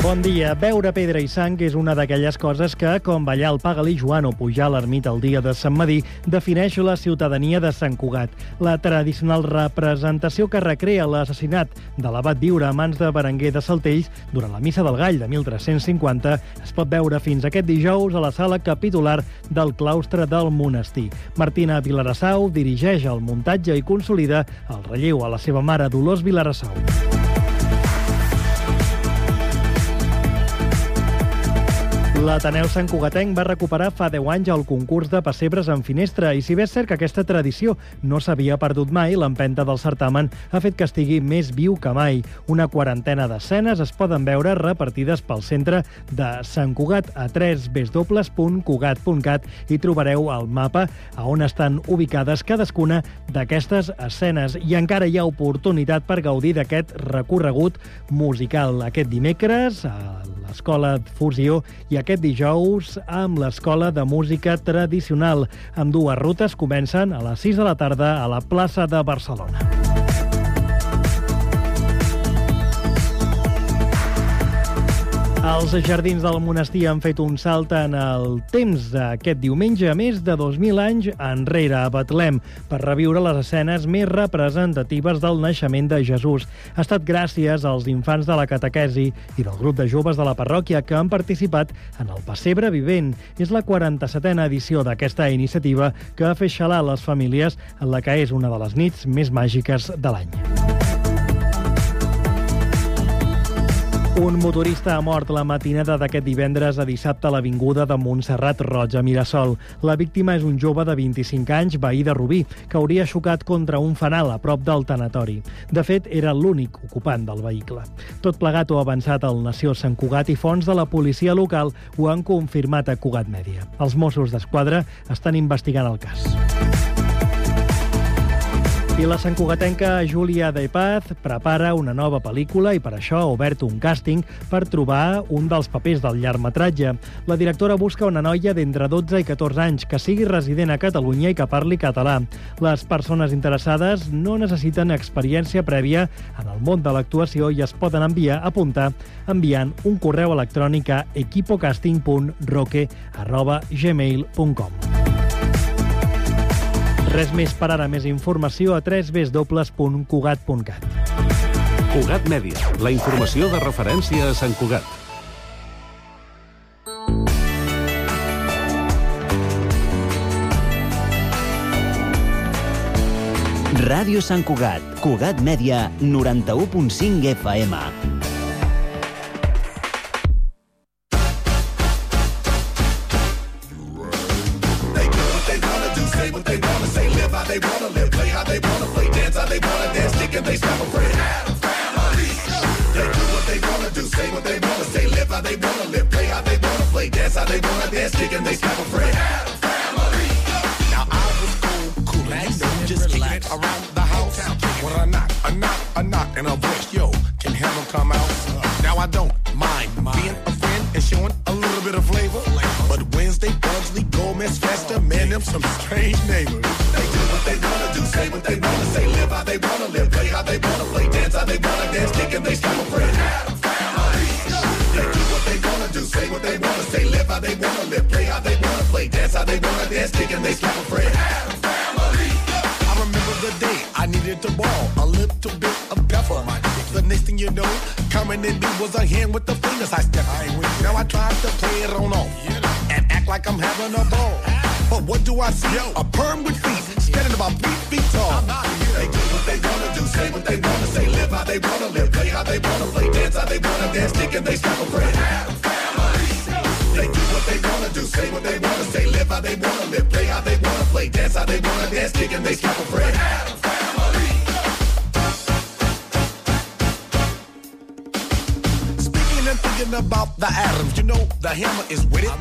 Bon dia. Beure pedra i sang és una d'aquelles coses que, com ballar el Pagali Joan o pujar a l'ermita el dia de Sant Madí, defineix la ciutadania de Sant Cugat. La tradicional representació que recrea l'assassinat de l'abat Viure a mans de Berenguer de Saltells durant la Missa del Gall de 1350 es pot veure fins aquest dijous a la sala capitular del claustre del monestir. Martina Vilarassau dirigeix el muntatge i consolida el relleu a la seva mare Dolors Vilarassau. L'Ateneu Sant Cugatenc va recuperar fa 10 anys el concurs de pessebres en finestra. I si bé és cert que aquesta tradició no s'havia perdut mai, l'empenta del certamen ha fet que estigui més viu que mai. Una quarantena d'escenes es poden veure repartides pel centre de Sant Cugat a www.cugat.cat i trobareu el mapa a on estan ubicades cadascuna d'aquestes escenes. I encara hi ha oportunitat per gaudir d'aquest recorregut musical. Aquest dimecres a l'Escola Fusió i aquest dijous amb l'Escola de Música Tradicional. Amb dues rutes comencen a les 6 de la tarda a la plaça de Barcelona. Els jardins del monestir han fet un salt en el temps d'aquest diumenge, a més de 2.000 anys enrere a Betlem, per reviure les escenes més representatives del naixement de Jesús. Ha estat gràcies als infants de la catequesi i del grup de joves de la parròquia que han participat en el Passebre Vivent. És la 47a edició d'aquesta iniciativa que ha fet xalar les famílies en la que és una de les nits més màgiques de l'any. Un motorista ha mort la matinada d'aquest divendres a dissabte a l'avinguda de Montserrat Roig, a Mirasol. La víctima és un jove de 25 anys, veí de Rubí, que hauria xocat contra un fanal a prop del tanatori. De fet, era l'únic ocupant del vehicle. Tot plegat ho ha avançat el Nació Sant Cugat i fons de la policia local ho han confirmat a Cugat Mèdia. Els Mossos d'Esquadra estan investigant el cas. I la santcugatenca Júlia De Paz prepara una nova pel·lícula i per això ha obert un càsting per trobar un dels papers del llargmetratge. La directora busca una noia d'entre 12 i 14 anys que sigui resident a Catalunya i que parli català. Les persones interessades no necessiten experiència prèvia en el món de l'actuació i es poden enviar a apuntar enviant un correu electrònic a equipocasting.roque.gmail.com. Res més per ara. Més informació a www.cugat.cat. Cugat Mèdia, la informació de referència a Sant Cugat. Ràdio Sant Cugat, Cugat Mèdia, 91.5 FM. Now I was cool, cool, and you know, just kicking it around the house. When I knock, a knock, a knock, and a voice, yo, can heaven come out? Now I don't mind being a friend and showing a little bit of flavor. But Wednesday, Pugsley, Gomez, Festa, oh, man, them some strange neighbors. They do what they wanna do, say what they wanna say, live how they wanna live, play how they wanna play, dance how they wanna dance, kick and they stop a friend. How they wanna live, play how they wanna play, dance how they wanna dance, kick and they a friend. I remember the day I needed to ball a little bit of pepper. My The next thing you know, coming in me was a hand with the fingers I stepped. Now I tried to play it on off and act like I'm having a ball. But what do I see? A perm with feet, standing about three feet tall. They do what they wanna do, say what they wanna say, live how they wanna live, play how they wanna play, dance how they wanna dance, kick and they slap a friend. Do, say what they wanna say, live how they wanna live, play how they wanna play, dance how they wanna dance, kick and they slap a friend. Speaking and thinking about the atoms, you know the hammer is with it.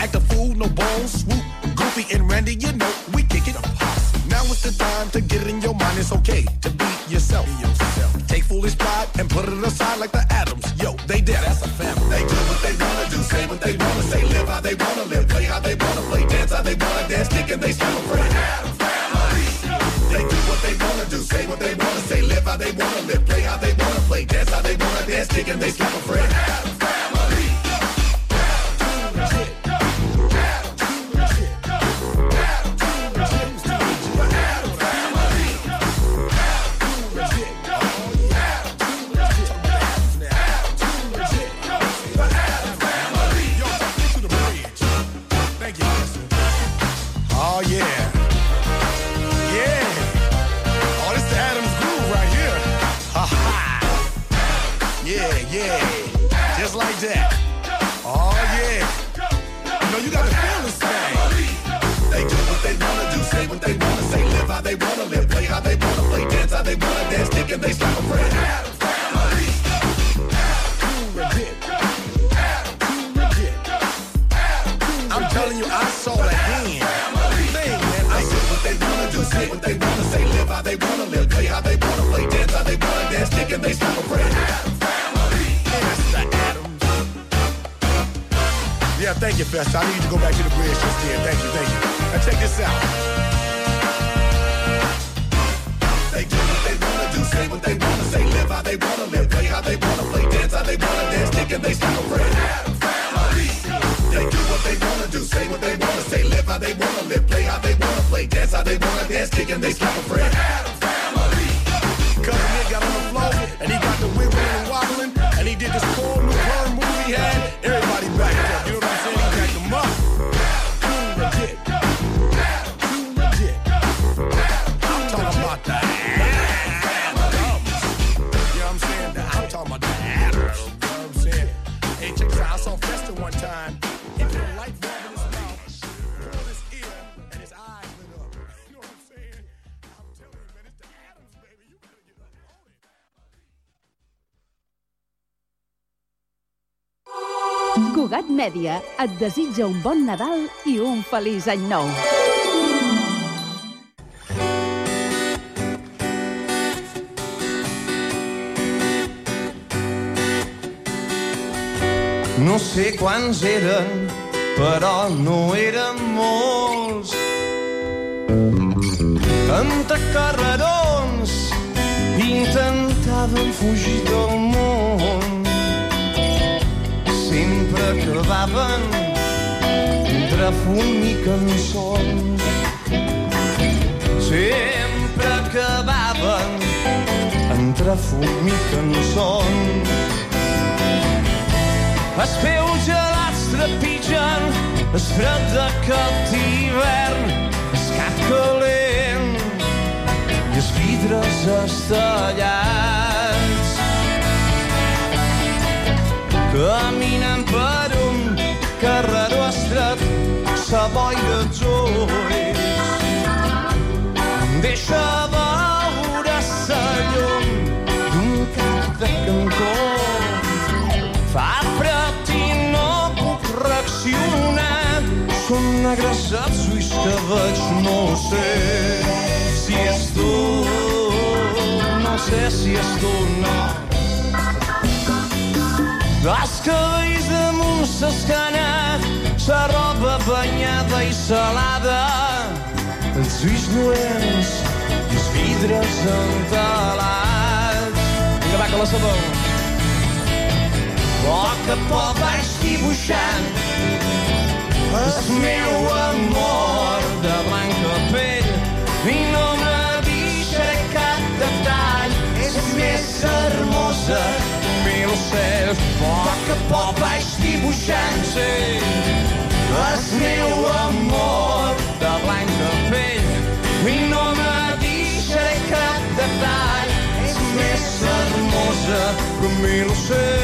Act a fool, no bones, swoop, goofy and Randy, you know we kick it. Now it's the time to get it in your mind. It's okay to be yourself. Take foolish pride and put it aside like the atoms. Yo, they did. That's a family. They do what they do, say what they wanna say, live how they wanna live, play how they wanna play, dance how they wanna dance. kick and they friend. They do what they wanna do, say what they wanna say, live how they wanna live, play how they wanna play, dance how they wanna dance, kick and they slap Yeah, yeah. Just like that. Oh yeah. You know you gotta feel this thing. They do what they wanna do, say what they wanna say, live how they wanna live, play how they wanna play, dance how they wanna dance, and they slap a friend. Thank you, Festa. I need to go back to the bridge just then. Thank you, thank you. Now check this out. They do what they wanna do, say what they wanna say, live how they wanna live, play how they wanna play, dance how they wanna dance, stick and they a friend. They do what they wanna do, say what they wanna say, live how they wanna live, play how they wanna play, dance how they wanna dance, kick and they slap a Cugat Mèdia et desitja un bon Nadal i un feliç any nou. No sé quants eren, però no eren molts. Amb carrerons intentaven fugir del acabaven entre fum i cançons. Sempre acabaven entre fum i cançons. Els peus gelats trepitgen el fred d'aquest hivern, el cap calent i els vidres estellats. Caminen per carreró estret, sa boira als ulls. Deixa veure sa llum d'un cap de cantó Fa fred i no puc reaccionar. Són negres els ulls que veig, no sé si és tu, no sé si és tu, no. Els cabells s'escana, sa roba banyada i salada, els ulls lluents i els vidres entelats. Vinga, va, que la sabeu. poc a poc vaig dibuixant el meu amor de blanca pell més hermosa mil cels. Poc a poc vaig dibuixant sí, el meu amor de blanca pell. I no m'havia cap detall. És més hermosa que mil cels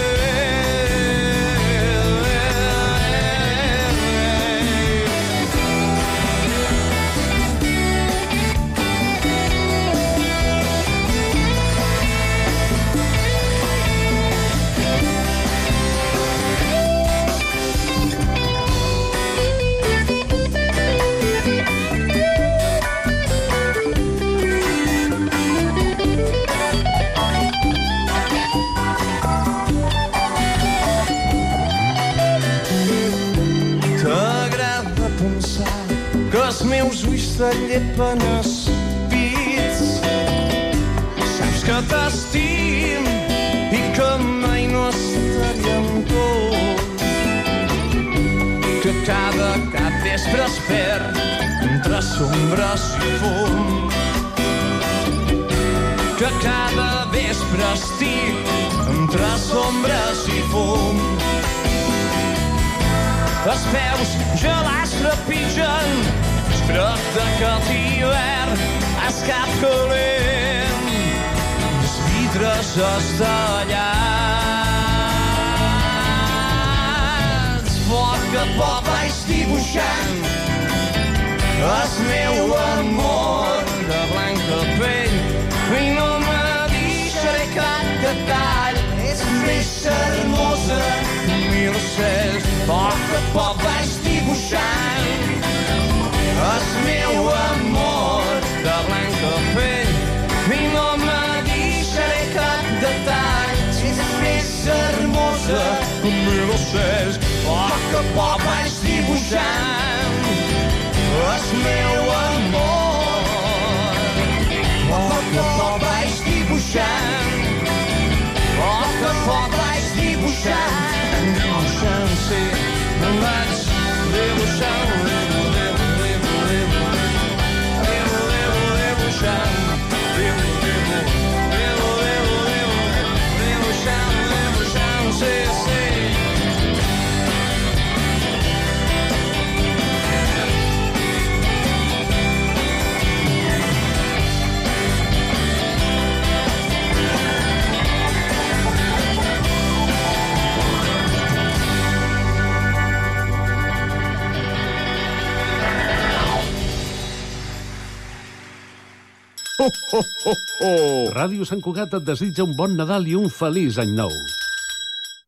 ho! Ràdio Sant Cugat et desitja un bon Nadal i un feliç any nou.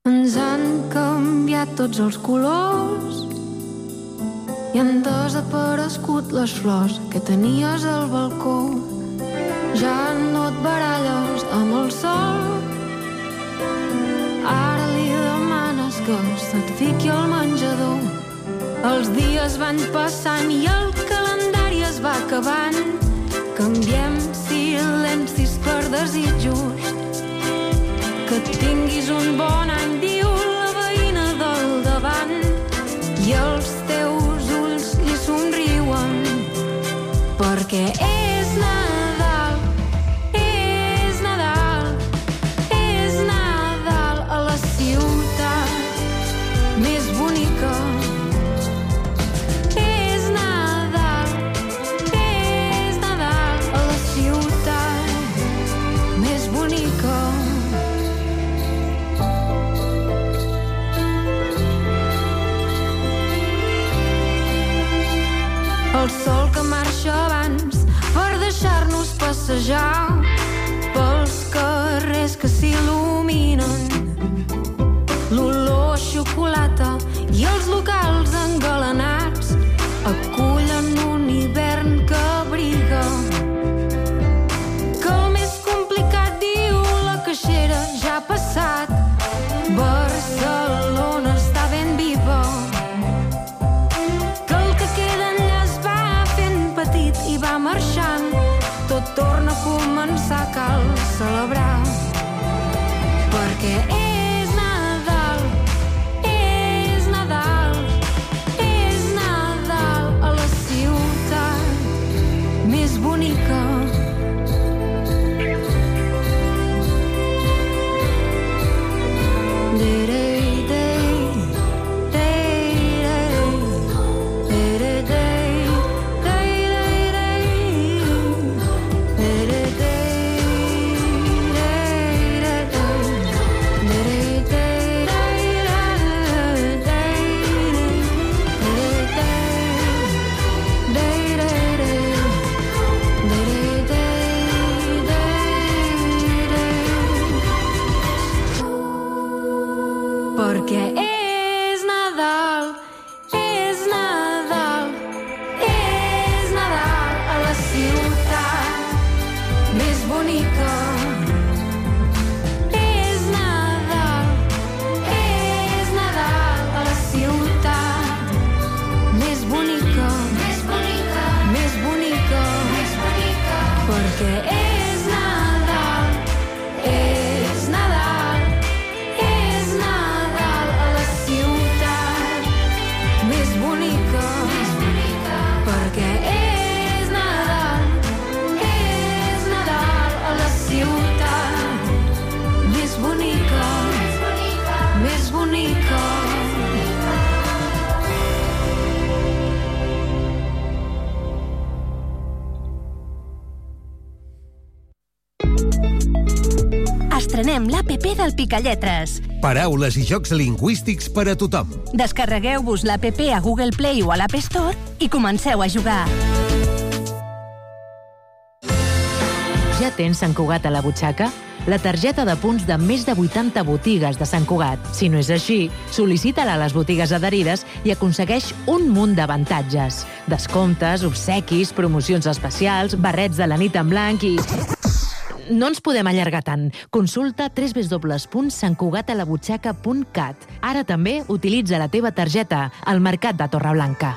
Ens han canviat tots els colors i han desaparegut les flors que tenies al balcó. Ja no et baralles amb el sol. Ara li demanes que se't fiqui al menjador. Els dies van passant i el calendari es va acabant. Canviem desig just. Que tinguis un bon any, diu la veïna del davant i els teus ulls li somriuen perquè ell passejar pels carrers que s'il·luminen. L'olor xocolata i els locals engalanats perquè l'APP del Picalletres. Paraules i jocs lingüístics per a tothom. Descarregueu-vos l'APP a Google Play o a l'App Store i comenceu a jugar. Ja tens Sant Cugat a la butxaca? La targeta de punts de més de 80 botigues de Sant Cugat. Si no és així, sol·licita-la a les botigues adherides i aconsegueix un munt d'avantatges. Descomptes, obsequis, promocions especials, barrets de la nit en blanc i... No ens podem allargar tant. Consulta www.santcugatalabutxaca.cat. Ara també utilitza la teva targeta al Mercat de Torreblanca.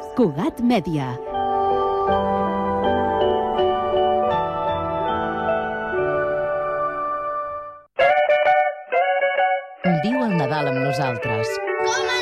Cugat Mèdia. Viu el Nadal amb nosaltres. Com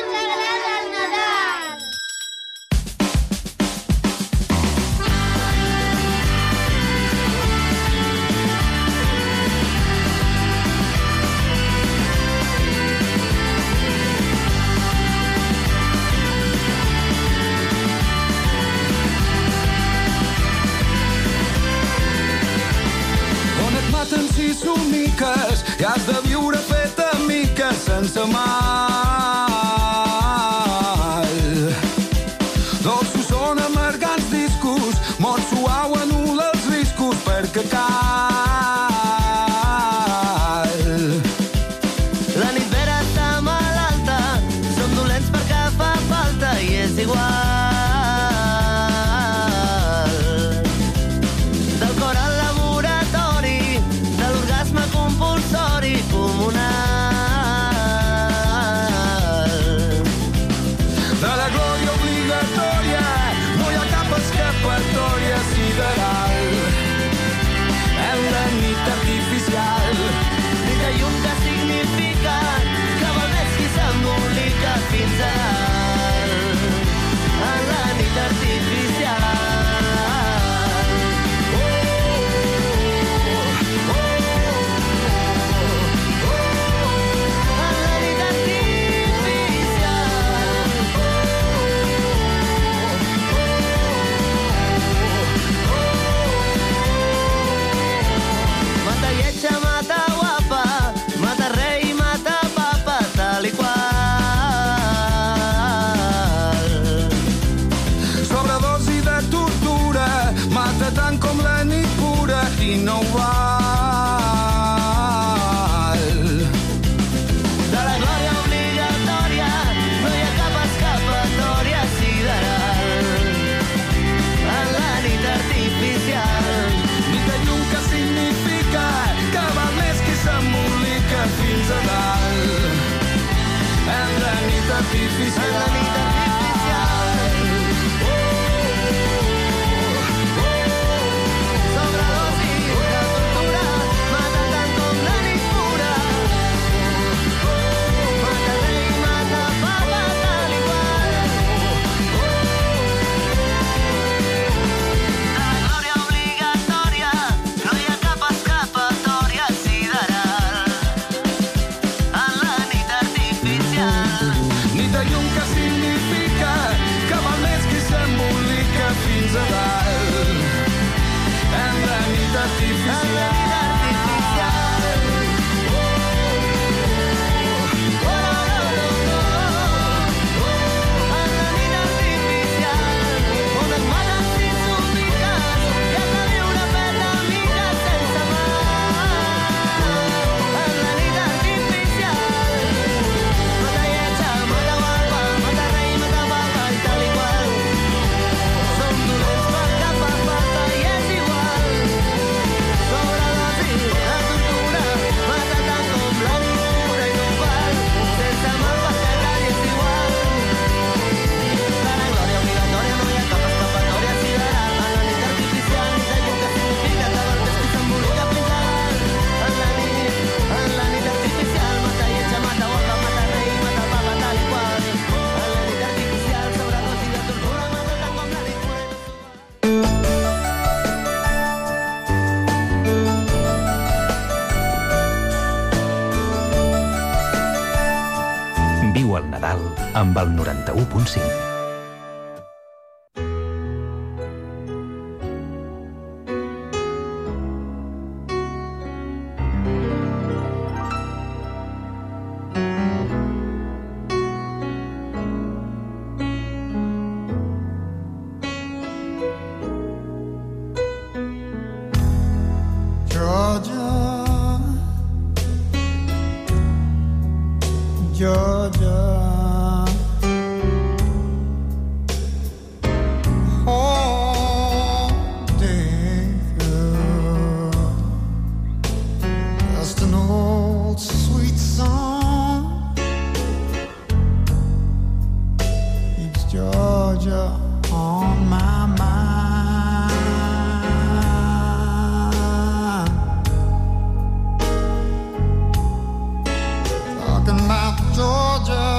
91.5. soldier.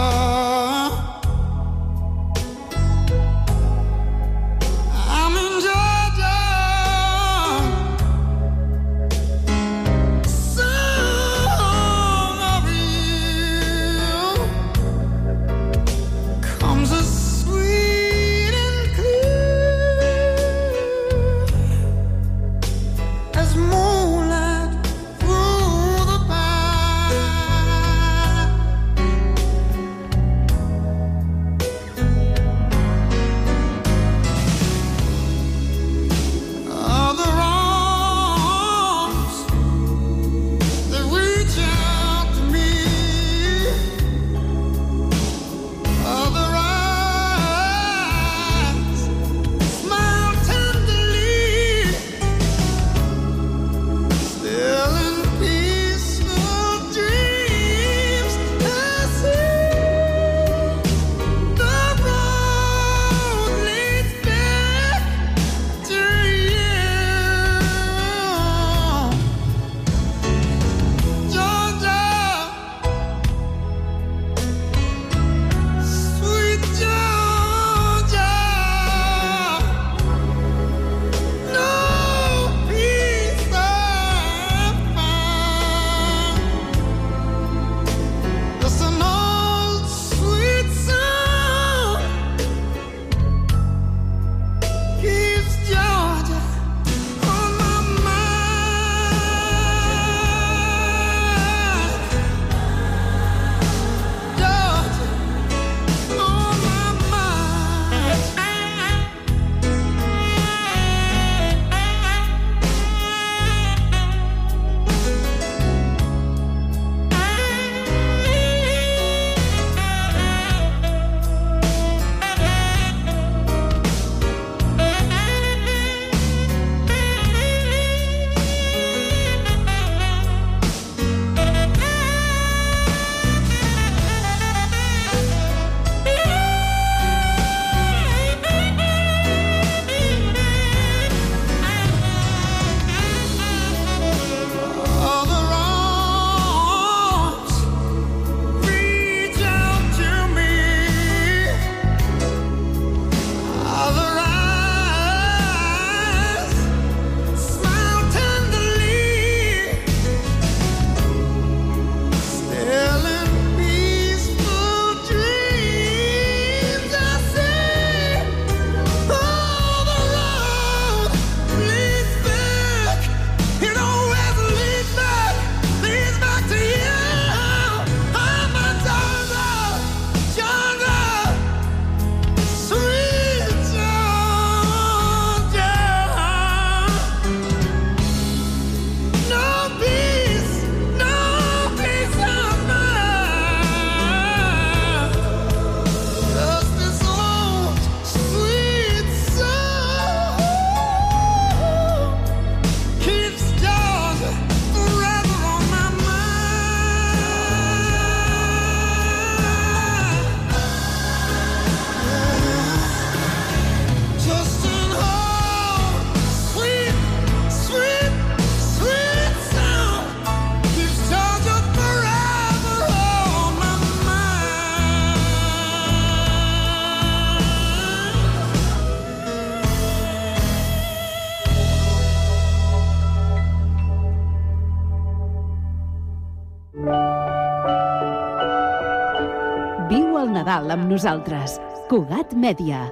Nadal amb nosaltres. Cugat Mèdia.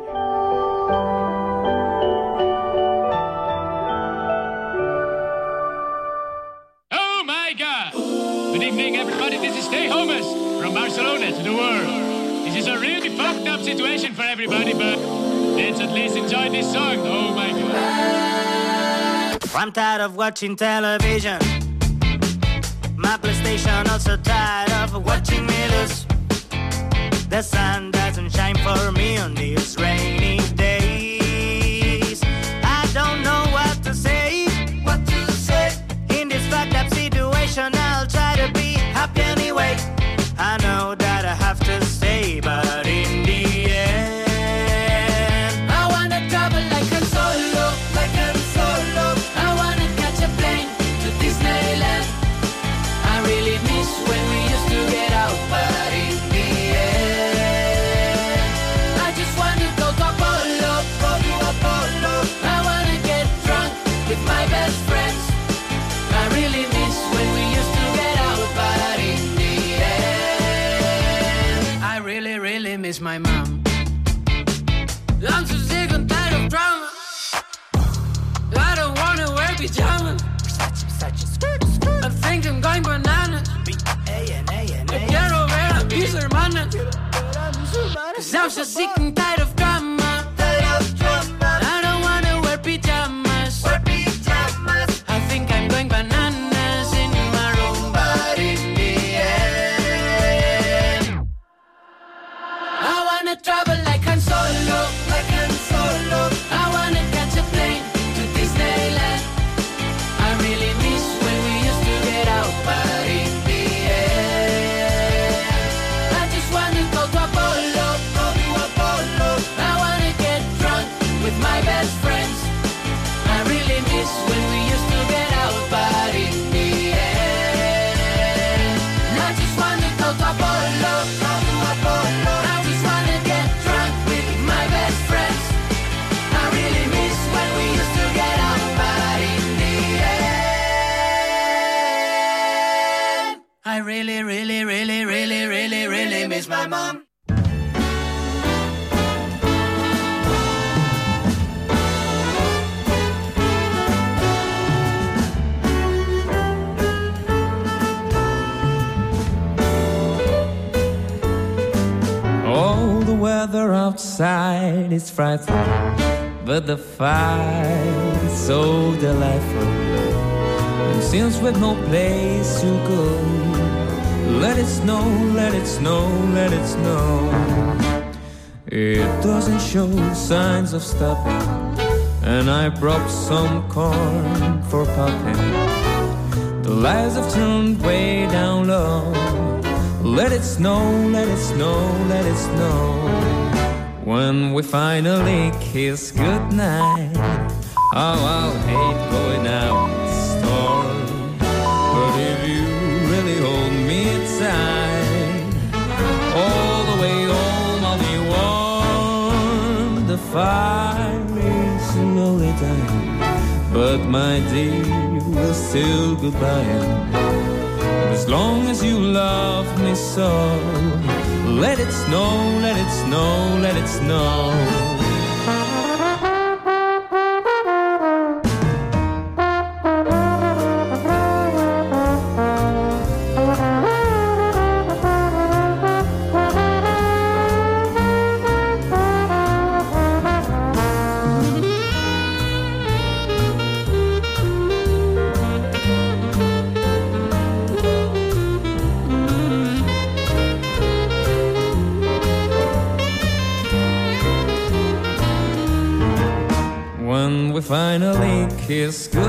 Oh my God! Good evening, everybody. This is Stay Homeless from Barcelona to the world. This is a really fucked up situation for everybody, but let's at least enjoy this song. Oh my God. I'm tired of watching television. My PlayStation also tired of watching me lose. The sun doesn't shine for me on these rainy days. Cause I'm so sick and tired of outside is frightful, but the fire is so delightful. And since we've no place to go, let it snow, let it snow, let it snow. It doesn't show signs of stopping, and I brought some corn for popping. The lights have turned way down low. Let it snow, let it snow, let it snow. When we finally kiss goodnight, oh, I'll hate going out in the storm. But if you really hold me tight, all the way home I'll be warm. The fire is slowly dying, but my dear, we'll still goodbye. As long as you love me so, let it snow, let it snow, let it snow. It's good.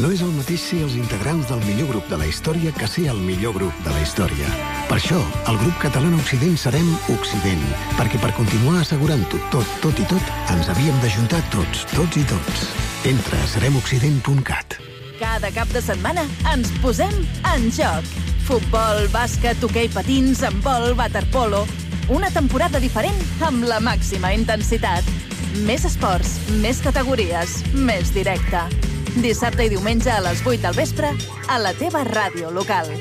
No és el mateix ser els integrants del millor grup de la història que ser el millor grup de la història. Per això, el grup català Occident serem Occident, perquè per continuar assegurant-ho tot, tot i tot, ens havíem d'ajuntar tots, tots i tots. Entra a seremoccident.cat. Cada cap de setmana ens posem en joc. Futbol, bàsquet, hoquei patins, handbol, waterpolo... Una temporada diferent amb la màxima intensitat. Més esports, més categories, més directe. Dissabte i diumenge a les 8 del vespre a la teva ràdio local.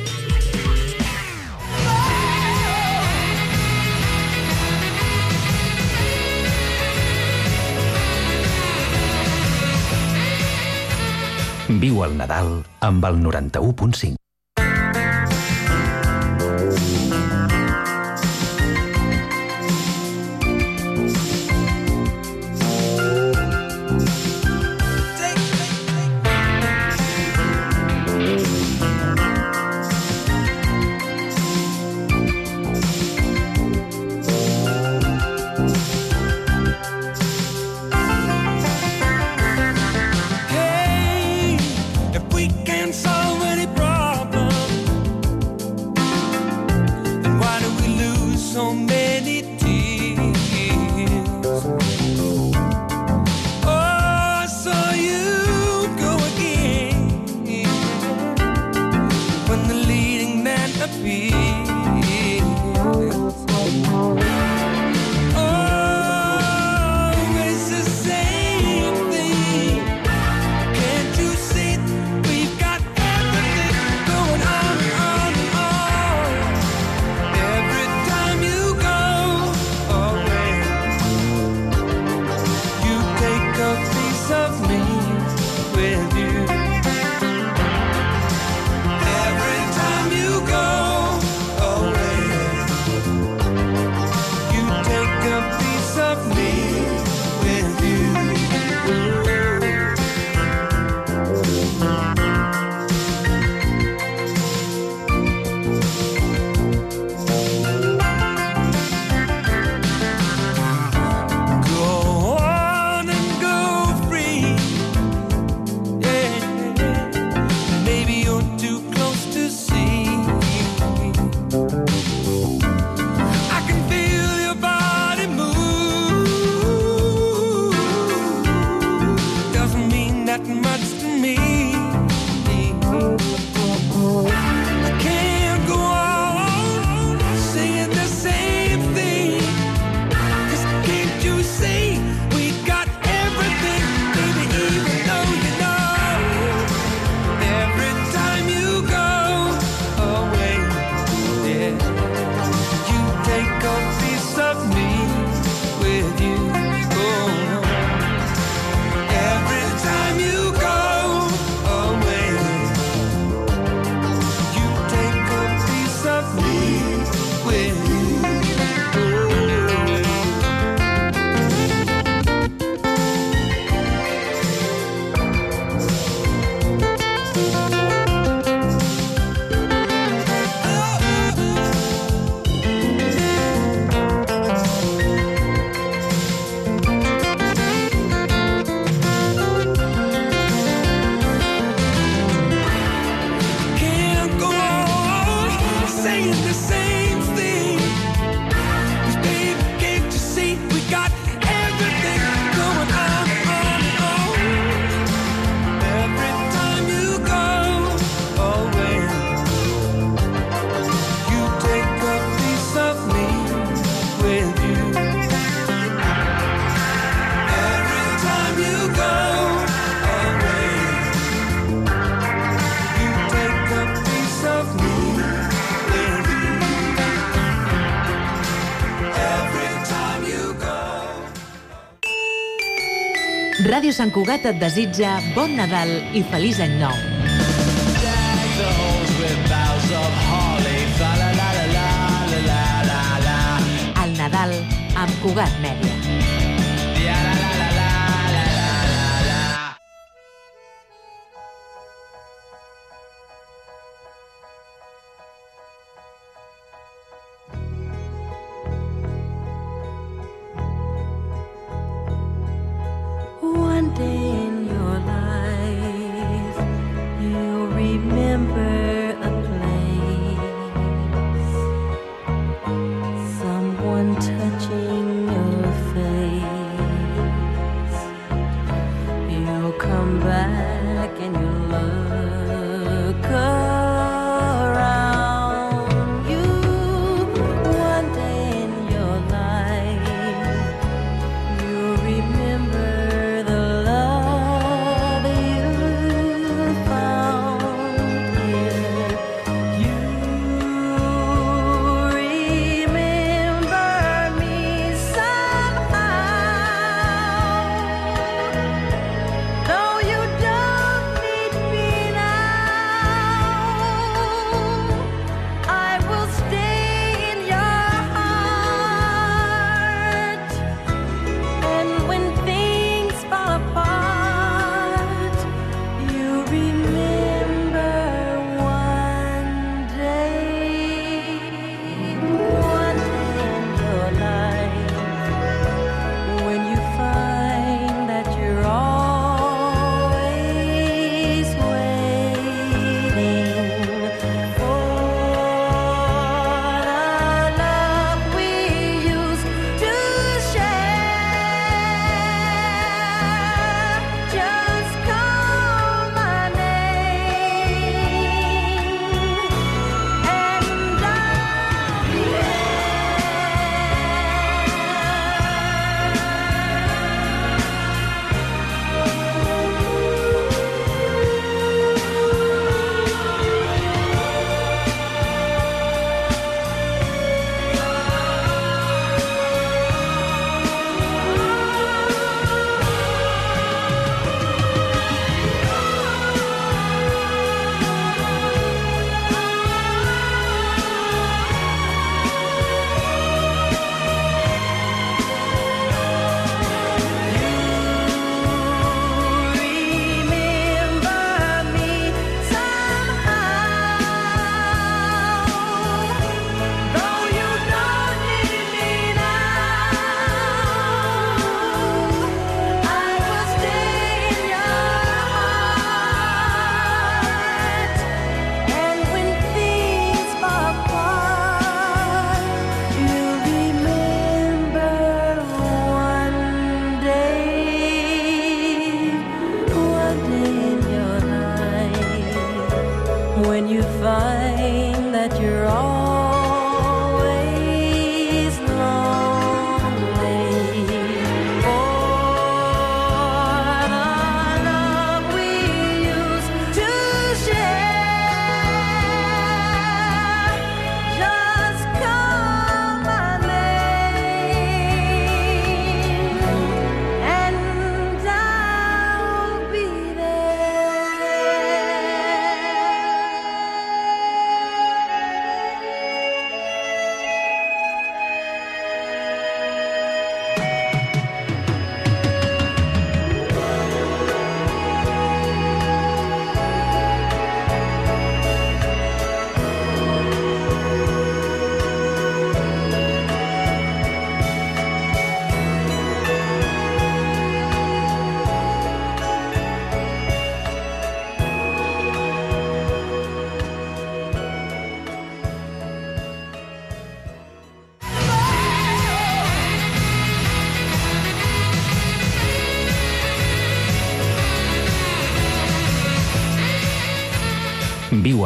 Viu el Nadal amb el 91.5. Sant Cugat et desitja bon Nadal i feliç any nou. El Nadal amb Cugat Mèdia.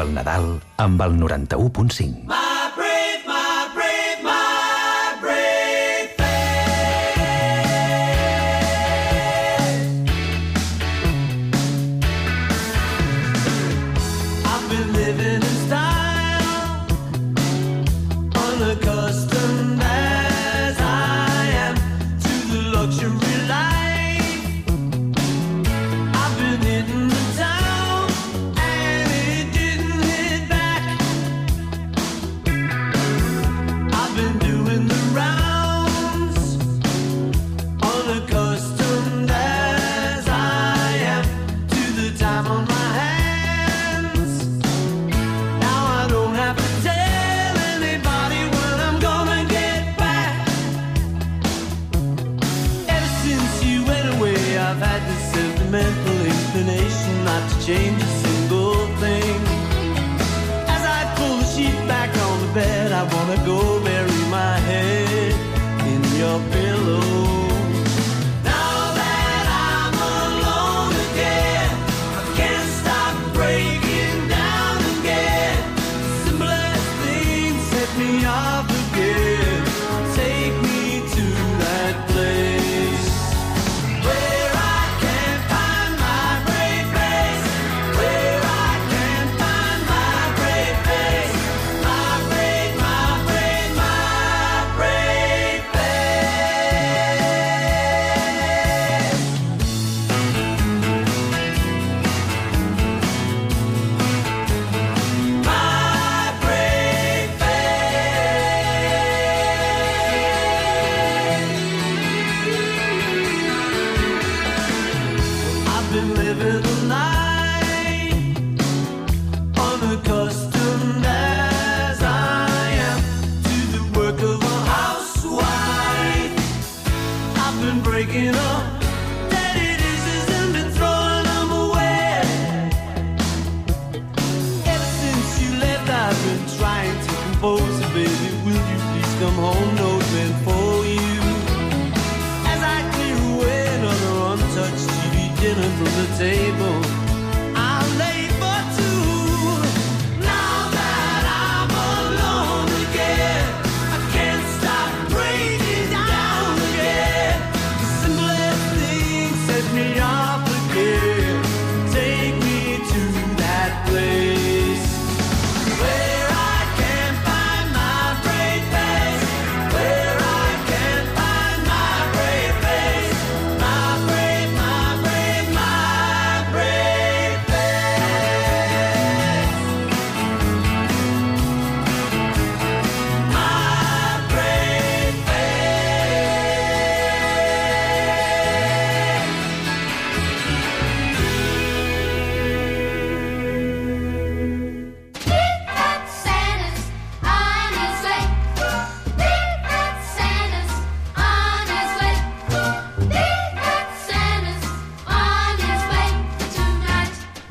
el Nadal amb el 91.5.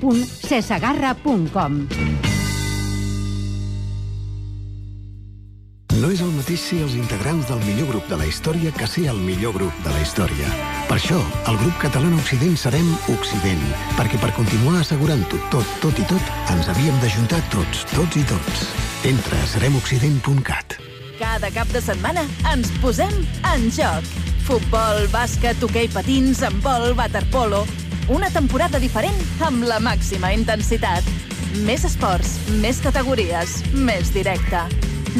www.cesagarra.com. No és el mateix ser els integrants del millor grup de la història que ser el millor grup de la història. Per això, el grup català Occident serem Occident, perquè per continuar assegurant-ho tot, tot i tot, ens havíem d'ajuntar tots, tots i tots. Entra a seremoccident.cat. Cada cap de setmana ens posem en joc. Futbol, bàsquet, hoquei patins, handbol, waterpolo... Una temporada diferent amb la màxima intensitat. Més esports, més categories, més directe.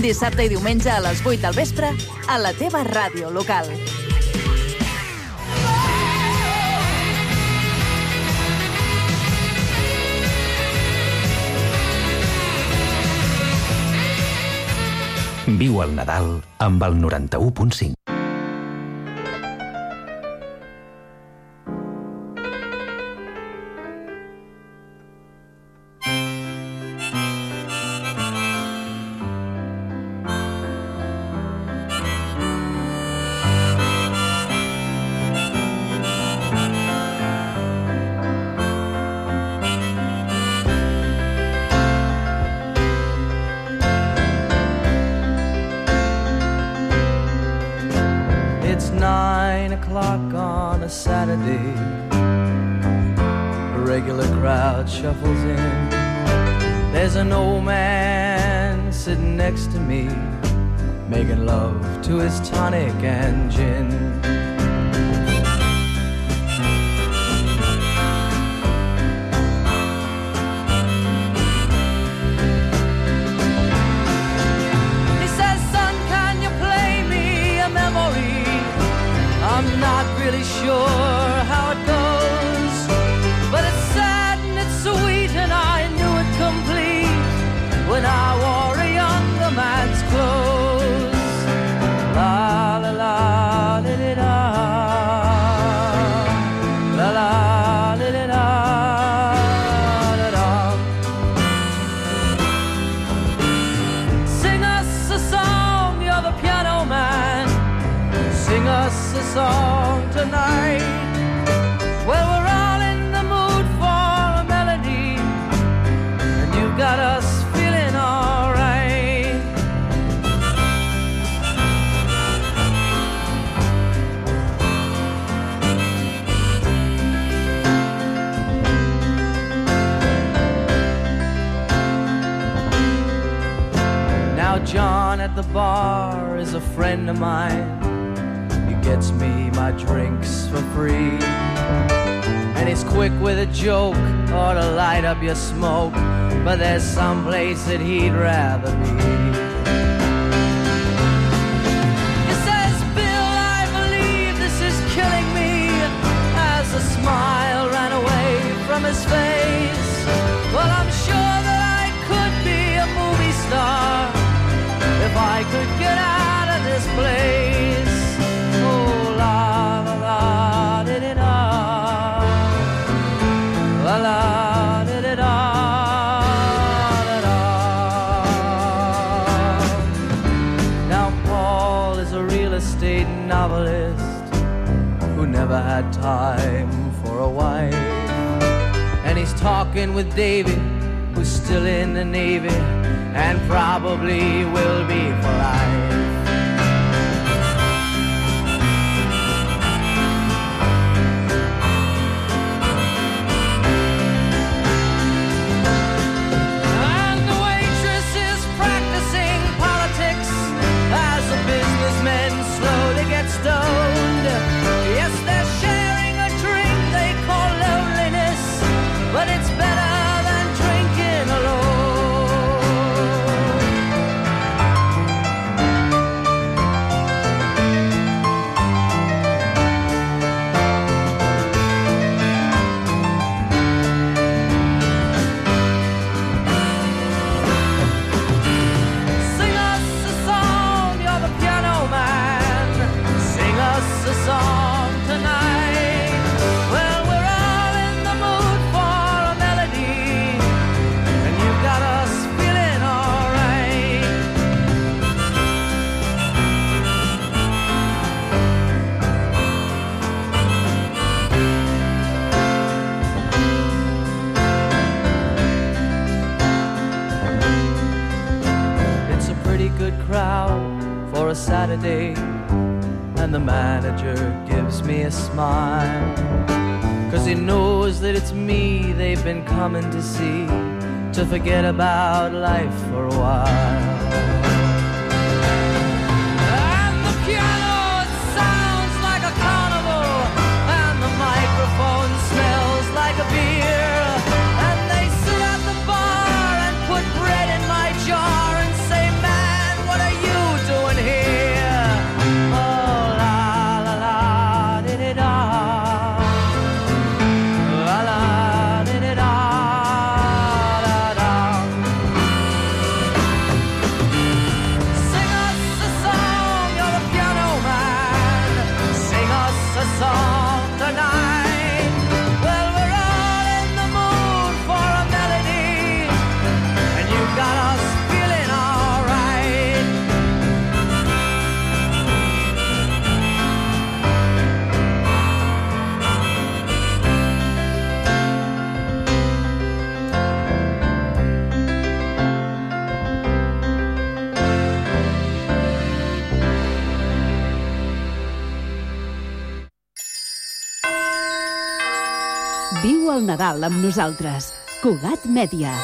Dissabte i diumenge a les 8 del vespre a la teva ràdio local. Viu el Nadal amb el 91.5. at the bar is a friend of mine. He gets me my drinks for free. And he's quick with a joke or to light up your smoke. But there's some place that he'd rather be. He says, Bill, I believe this is killing me. As a smile ran away from his face. If I could get out of this place. Oh, la la la, did it La la, Now, Paul is a real estate novelist who never had time for a wife. And he's talking with David, who's still in the Navy and probably will be for life. Manager gives me a smile. Cause he knows that it's me they've been coming to see to forget about life for a while. And the piano sounds like a carnival, and the microphone smells like a beer. Viu el Nadal amb nosaltres. Cugat Mèdia.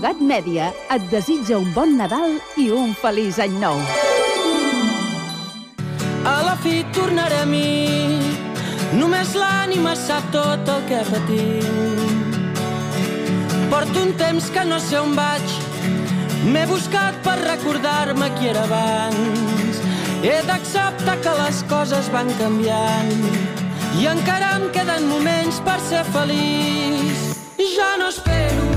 Cugat Mèdia et desitja un bon Nadal i un feliç any nou. A la fi tornaré a mi, només l'ànima sap tot el que patim. Porto un temps que no sé on vaig, m'he buscat per recordar-me qui era abans. He d'acceptar que les coses van canviant i encara em queden moments per ser feliç. Ja no espero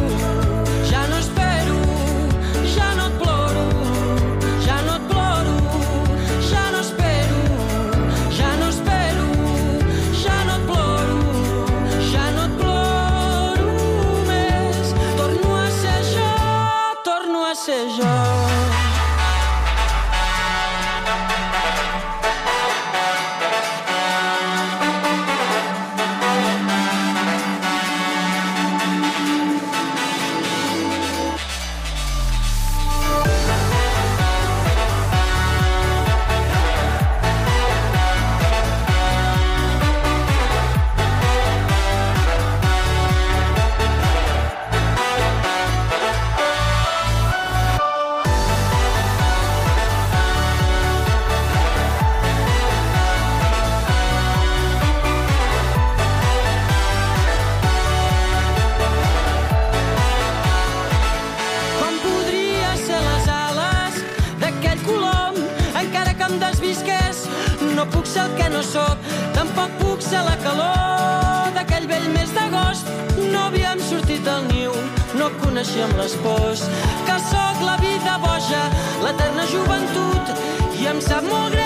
del niu, no coneixíem les pors, que sóc la vida boja, l'eterna joventut, i em sap molt greu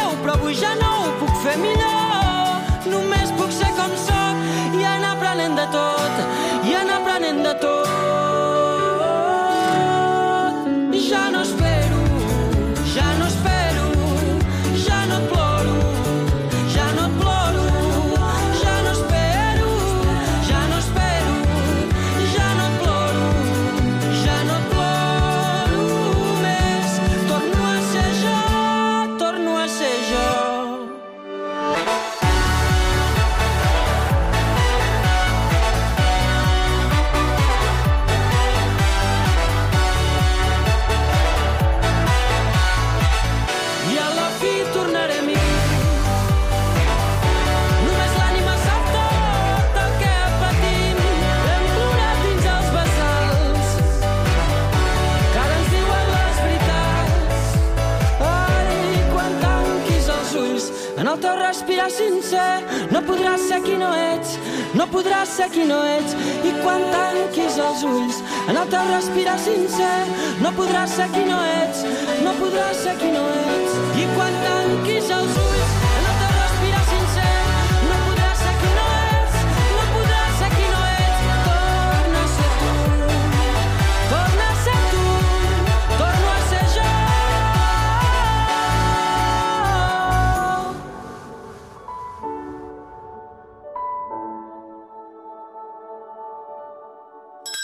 sincer. No podràs ser qui no ets, no podràs ser qui no ets. I quan tanquis els ulls, en el teu respirar sincer, no podràs ser qui no ets, no podràs ser qui no ets.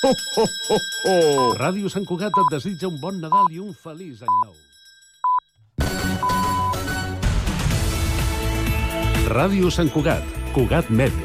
Ho, ho, ho, ho. Ràdio Sant Cugat et desitja un bon Nadal i un feliç any nou. Ràdio Sant Cugat, Cugat Mèdia.